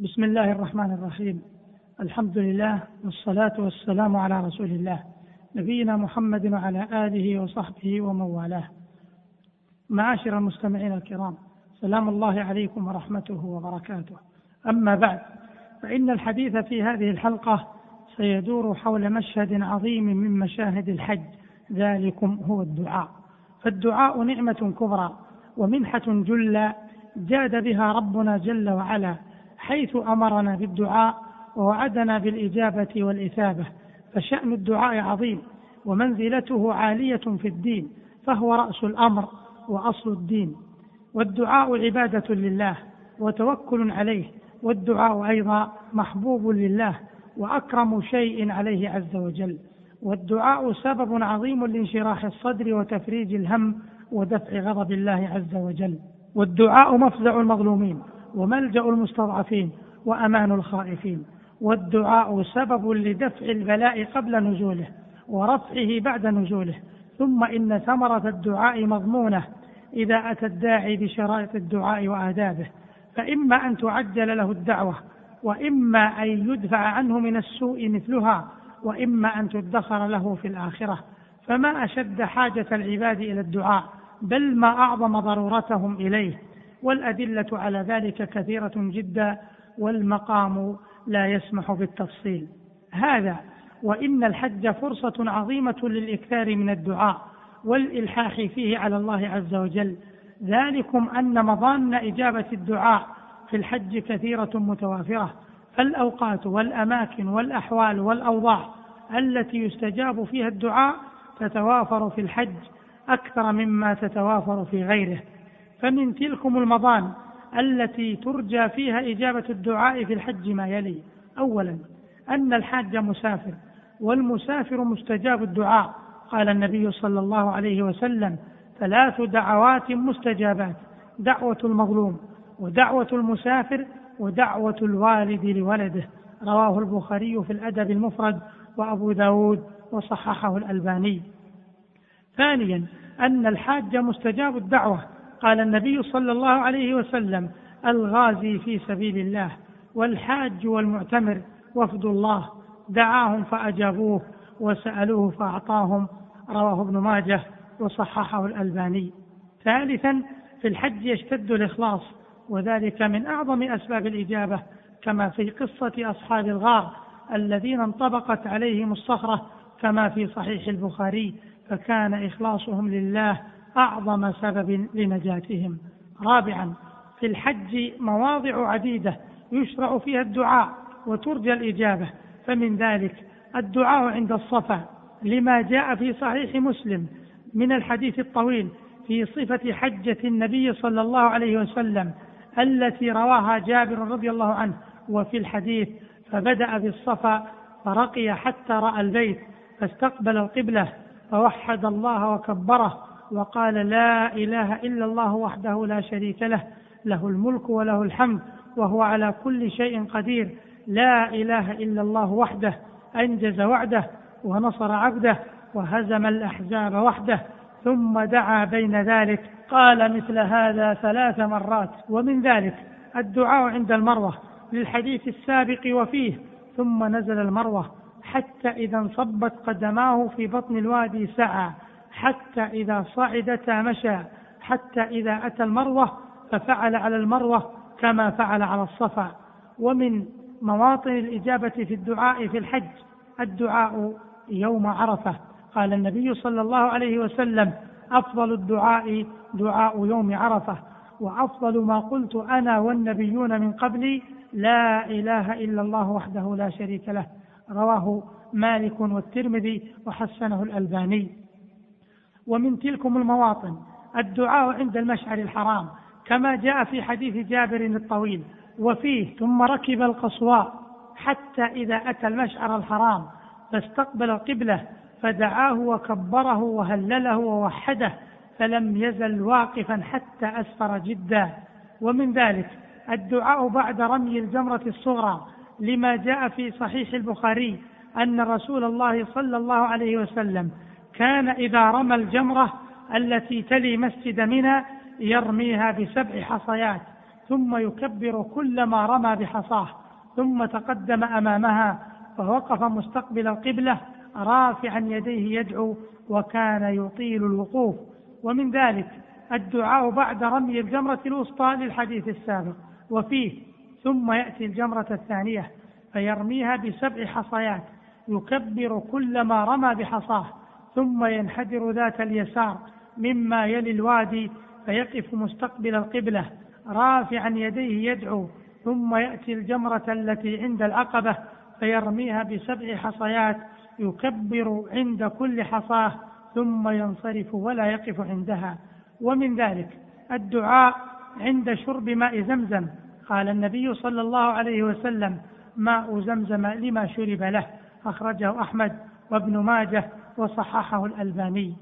بسم الله الرحمن الرحيم. الحمد لله والصلاة والسلام على رسول الله نبينا محمد وعلى آله وصحبه ومن والاه معاشر المستمعين الكرام سلام الله عليكم ورحمته وبركاته. أما بعد فإن الحديث في هذه الحلقة سيدور حول مشهد عظيم من مشاهد الحج ذلكم هو الدعاء. فالدعاء نعمة كبرى ومنحة جلة جاد بها ربنا جل وعلا حيث أمرنا بالدعاء ووعدنا بالإجابة والإثابة فشأن الدعاء عظيم ومنزلته عالية في الدين فهو رأس الأمر وأصل الدين. والدعاء عبادة لله وتوكل عليه والدعاء أيضا محبوب لله وأكرم شيء عليه عز وجل. والدعاء سبب عظيم لانشراح الصدر وتفريج الهم ودفع غضب الله عز وجل. والدعاء مفزع المظلومين وملجأ المستضعفين وأمان الخائفين والدعاء سبب لدفع البلاء قبل نزوله ورفعه بعد نزوله. ثم إن ثمرة الدعاء مضمونة. إذا أتى الداعي بشرائط الدعاء وآدابه فإما أن تعجل له الدعوة وإما أن يدفع عنه من السوء مثلها وإما أن تدخر له في الآخرة. فما أشد حاجة العباد إلى الدعاء بل ما أعظم ضرورتهم إليه. والأدلة على ذلك كثيرة جدا والمقام لا يسمح بالتفصيل. هذا وإن الحج فرصة عظيمة للإكثار من الدعاء والإلحاح فيه على الله عز وجل. ذلكم أن مظان إجابة الدعاء في الحج كثيرة متوافرة. فالأوقات والأماكن والأحوال والأوضاع التي يستجاب فيها الدعاء تتوافر في الحج أكثر مما تتوافر في غيره. فمن تلكم المضان التي ترجى فيها إجابة الدعاء في الحج ما يلي. أولا أن الحاج مسافر والمسافر مستجاب الدعاء قال النبي صلى الله عليه وسلم. ثلاث دعوات مستجابات دعوة المظلوم ودعوة المسافر ودعوة الوالد لولده. رواه البخاري في الأدب المفرد وأبو داود وصححه الألباني. ثانيا أن الحاج مستجاب الدعوة قال النبي صلى الله عليه وسلم الغازي في سبيل الله والحاج والمعتمر وفد الله. دعاهم فأجابوه وسألوه فأعطاهم. رواه ابن ماجه وصححه الألباني. ثالثا في الحج يشتد الإخلاص وذلك من أعظم أسباب الإجابة كما في قصة أصحاب الغار الذين انطبقت عليهم الصخرة كما في صحيح البخاري فكان إخلاصهم لله أعظم سبب لنجاتهم. رابعا في الحج مواضع عديدة يشرع فيها الدعاء وترجى الإجابة. فمن ذلك الدعاء عند الصفا لما جاء في صحيح مسلم من الحديث الطويل في صفة حجة النبي صلى الله عليه وسلم التي رواها جابر رضي الله عنه. وفي الحديث فبدأ بالصفا فرقي حتى رأى البيت فاستقبل القبلة فوحد الله وكبره وقال لا إله إلا الله وحده لا شريك له له الملك وله الحمد وهو على كل شيء قدير. لا إله إلا الله وحده أنجز وعده ونصر عبده وهزم الأحزاب وحده ثم دعا بين ذلك. قال مثل هذا ثلاث مرات ومن ذلك الدعاء عند المروة للحديث السابق وفيه. ثم نزل المروة حتى إذا انصبت قدماه في بطن الوادي سعى. حتى إذا صعدتا مشى حتى إذا أتى المروة ففعل على المروة كما فعل على الصفا. ومن مواطن الإجابة في الدعاء في الحج الدعاء يوم عرفة. قال النبي صلى الله عليه وسلم أفضل الدعاء دعاء يوم عرفة. وأفضل ما قلت أنا والنبيون من قبلي لا إله إلا الله وحده لا شريك له. رواه مالك والترمذي وحسنه الألباني. ومن تلكم المواطن. الدعاء عند المشعر الحرام كما جاء في حديث جابر الطويل. وفيه ثم ركب القصواء. حتى إذا أتى المشعر الحرام فاستقبل القبلة فدعاه وكبره وهلله ووحده فلم يزل واقفا حتى أسفر جدا. ومن ذلك الدعاء بعد رمي الجمرة الصغرى لما جاء في صحيح البخاري أن رسول الله صلى الله عليه وسلم كان إذا رمى الجمرة التي تلي مسجد منى يرميها بسبع حصيات ثم يكبر كلما رمى بحصاه ثم تقدم أمامها فوقف مستقبل القبلة رافعا يديه يدعو وكان يطيل الوقوف. ومن ذلك الدعاء بعد رمي الجمرة الوسطى للحديث السابق. وفيه ثم يأتي الجمرة الثانية فيرميها بسبع حصيات يكبر كلما رمى بحصاه ثم ينحدر ذات اليسار مما يلي الوادي فيقف مستقبل القبلة. رافعا يديه يدعو ثم يأتي الجمرة التي عند العقبة فيرميها بسبع حصيات يكبر عند كل حصاة ثم ينصرف ولا يقف عندها. ومن ذلك الدعاء عند شرب ماء زمزم. قال النبي صلى الله عليه وسلم ماء زمزم لما شرب له. أخرجه أحمد وابن ماجه. وصححه الألباني.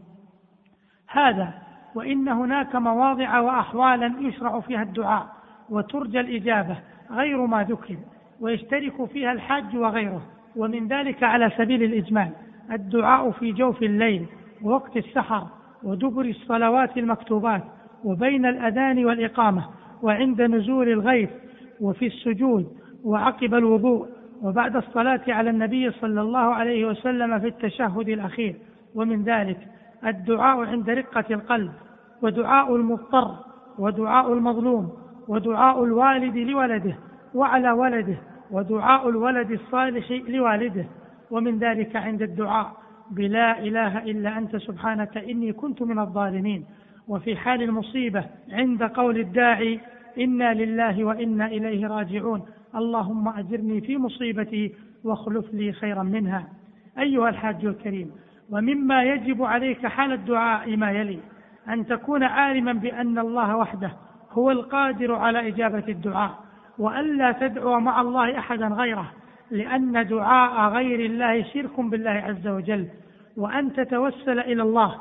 هذا وإن هناك مواضع وأحوالا يشرع فيها الدعاء وترجى الإجابة غير ما ذكر ويشترك فيها الحاج وغيره ومن ذلك على سبيل الإجمال. الدعاء في جوف الليل ووقت السحر ودبر الصلوات المكتوبات وبين الأذان والإقامة وعند نزول الغيث وفي السجود وعقب الوضوء. وبعد الصلاة على النبي صلى الله عليه وسلم في التشهد الأخير. ومن ذلك الدعاء عند رقة القلب ودعاء المضطر ودعاء المظلوم ودعاء الوالد لولده وعلى ولده ودعاء الولد الصالح لوالده. ومن ذلك عند الدعاء بلا إله إلا أنت سبحانك إني كنت من الظالمين. وفي حال المصيبة عند قول الداعي إنا لله وإنا إليه راجعون. اللهم أجرني في مصيبتي واخلف لي خيرا منها. أيها الحاج الكريم ومما يجب عليك حال الدعاء ما يلي أن تكون عالما بأن الله وحده هو القادر على إجابة الدعاء والا تدعو مع الله أحدا غيره لأن دعاء غير الله شرك بالله عز وجل. وأن تتوسل إلى الله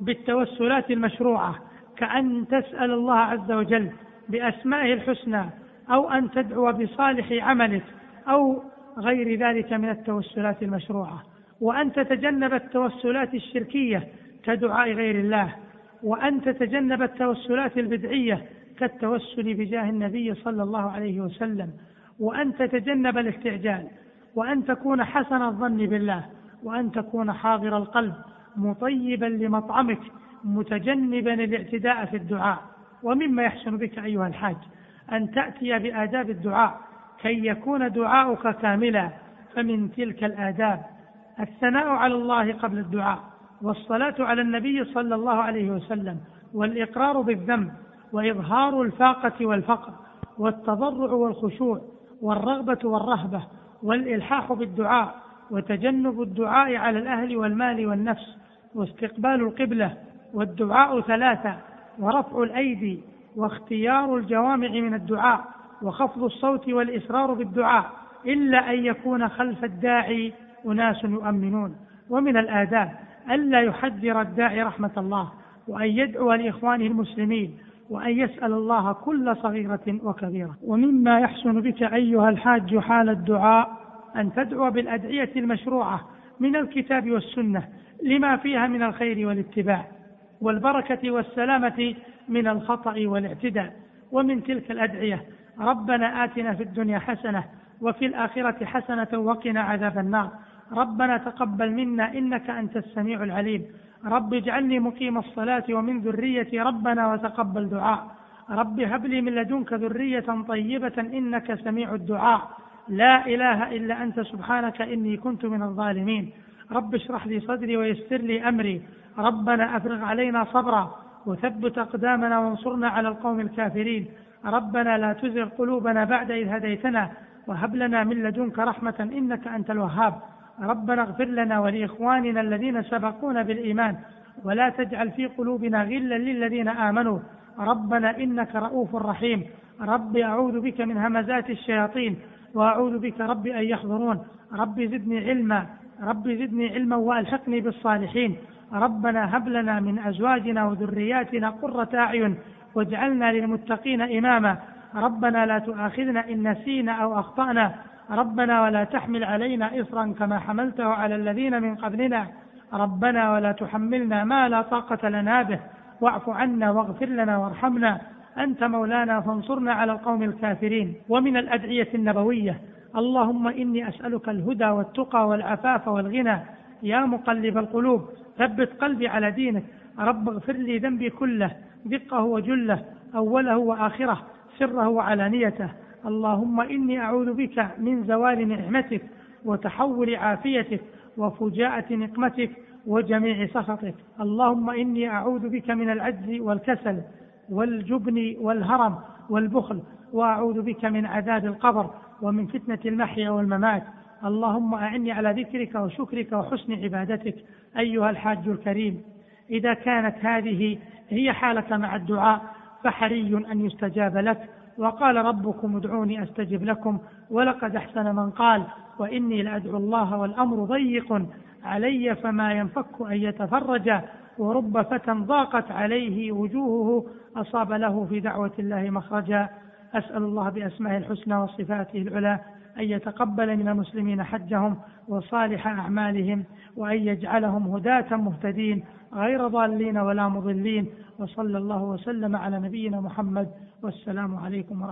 بالتوسلات المشروعة كأن تسأل الله عز وجل بأسمائه الحسنى أو أن تدعو بصالح عملك أو غير ذلك من التوسلات المشروعة. وأن تتجنب التوسلات الشركية كدعاء غير الله. وأن تتجنب التوسلات البدعية كالتوسل بجاه النبي صلى الله عليه وسلم. وأن تتجنب الاستعجال. وأن تكون حسن الظن بالله. وأن تكون حاضر القلب. مطيبا لمطعمك. متجنبا الاعتداء في الدعاء. ومما يحسن بك أيها الحاج. أن تأتي بآداب الدعاء. كي يكون دعاؤك كاملا فمن تلك الآداب الثناء على الله قبل الدعاء والصلاة على النبي صلى الله عليه وسلم والإقرار بالذنب وإظهار الفاقة والفقر والتضرع والخشوع والرغبة والرهبة والإلحاح بالدعاء وتجنب الدعاء على الأهل والمال والنفس واستقبال القبلة والدعاء ثلاثة ورفع الأيدي واختيار الجوامع من الدعاء وخفض الصوت والاصرار بالدعاء إلا أن يكون خلف الداعي أناس يؤمنون. ومن الآداب ألا يحذر الداعي رحمة الله وأن يدعو لإخوانه المسلمين وأن يسأل الله كل صغيرة وكبيرة. ومما يحسن بك أيها الحاج حال الدعاء أن تدعو بالأدعية المشروعة من الكتاب والسنة لما فيها من الخير والاتباع. والبركة والسلامة من الخطأ والاعتداء. ومن تلك الأدعية ربنا آتنا في الدنيا حسنة وفي الآخرة حسنة وقنا عذاب النار. ربنا تقبل منا إنك أنت السميع العليم. رب اجعلني مقيم الصلاة ومن ذريتي ربنا وتقبل دعاء. رب هب لي من لدنك ذرية طيبة إنك سميع الدعاء. لا إله إلا أنت سبحانك إني كنت من الظالمين. رب اشرح لي صدري ويسر لي أمري. ربنا أفرغ علينا صبرا وثبت أقدامنا وانصرنا على القوم الكافرين. ربنا لا تزغ قلوبنا بعد إذ هديتنا وهب لنا من لدنك رحمة إنك أنت الوهاب. ربنا اغفر لنا ولإخواننا الذين سبقونا بالإيمان ولا تجعل في قلوبنا غلا للذين آمنوا. ربنا إنك رؤوف رحيم. رب أعوذ بك من همزات الشياطين وأعوذ بك رب أن يحضرون. رب زدني علما. رب زدني علما وألحقني بالصالحين. ربنا هب لنا من أزواجنا وذرياتنا قرة أعين واجعلنا للمتقين إماما. ربنا لا تؤاخذنا إن نسينا أو أخطأنا. ربنا ولا تحمل علينا إصرا كما حملته على الذين من قبلنا. ربنا ولا تحملنا ما لا طاقة لنا به. واعف عنا واغفر لنا وارحمنا. أنت مولانا فانصرنا على القوم الكافرين. ومن الأدعية النبوية اللهم إني أسألك الهدى والتقى والعفاف والغنى. يا مقلب القلوب ثبت قلبي على دينك. رب اغفر لي ذنبي كله دقه وجله أوله وآخره سره وعلانيته. اللهم إني أعوذ بك من زوال نعمتك وتحول عافيتك وفجاءة نقمتك وجميع سخطك. اللهم إني أعوذ بك من العجز والكسل والجبن والهرم والبخل وأعوذ بك من عذاب القبر ومن فتنة المحيا والممات. اللهم أعني على ذكرك وشكرك وحسن عبادتك أيها الحاج الكريم. إذا كانت هذه هي حالك مع الدعاء فحري أن يستجاب لك. وقال ربكم ادعوني أستجب لكم ولقد أحسن من قال وإني لأدعو الله والأمر ضيق علي فما ينفك أن يتفرج. ورب فتى ضاقت عليه وجوهه أصاب له في دعوة الله مخرجا. أسأل الله بأسمائه الحسنى وصفاته العلى. أن يتقبل من المسلمين حجهم وصالح أعمالهم وأن يجعلهم هداة مهتدين غير ضالين ولا مضلين وصلى الله وسلم على نبينا محمد والسلام عليكم ورحمة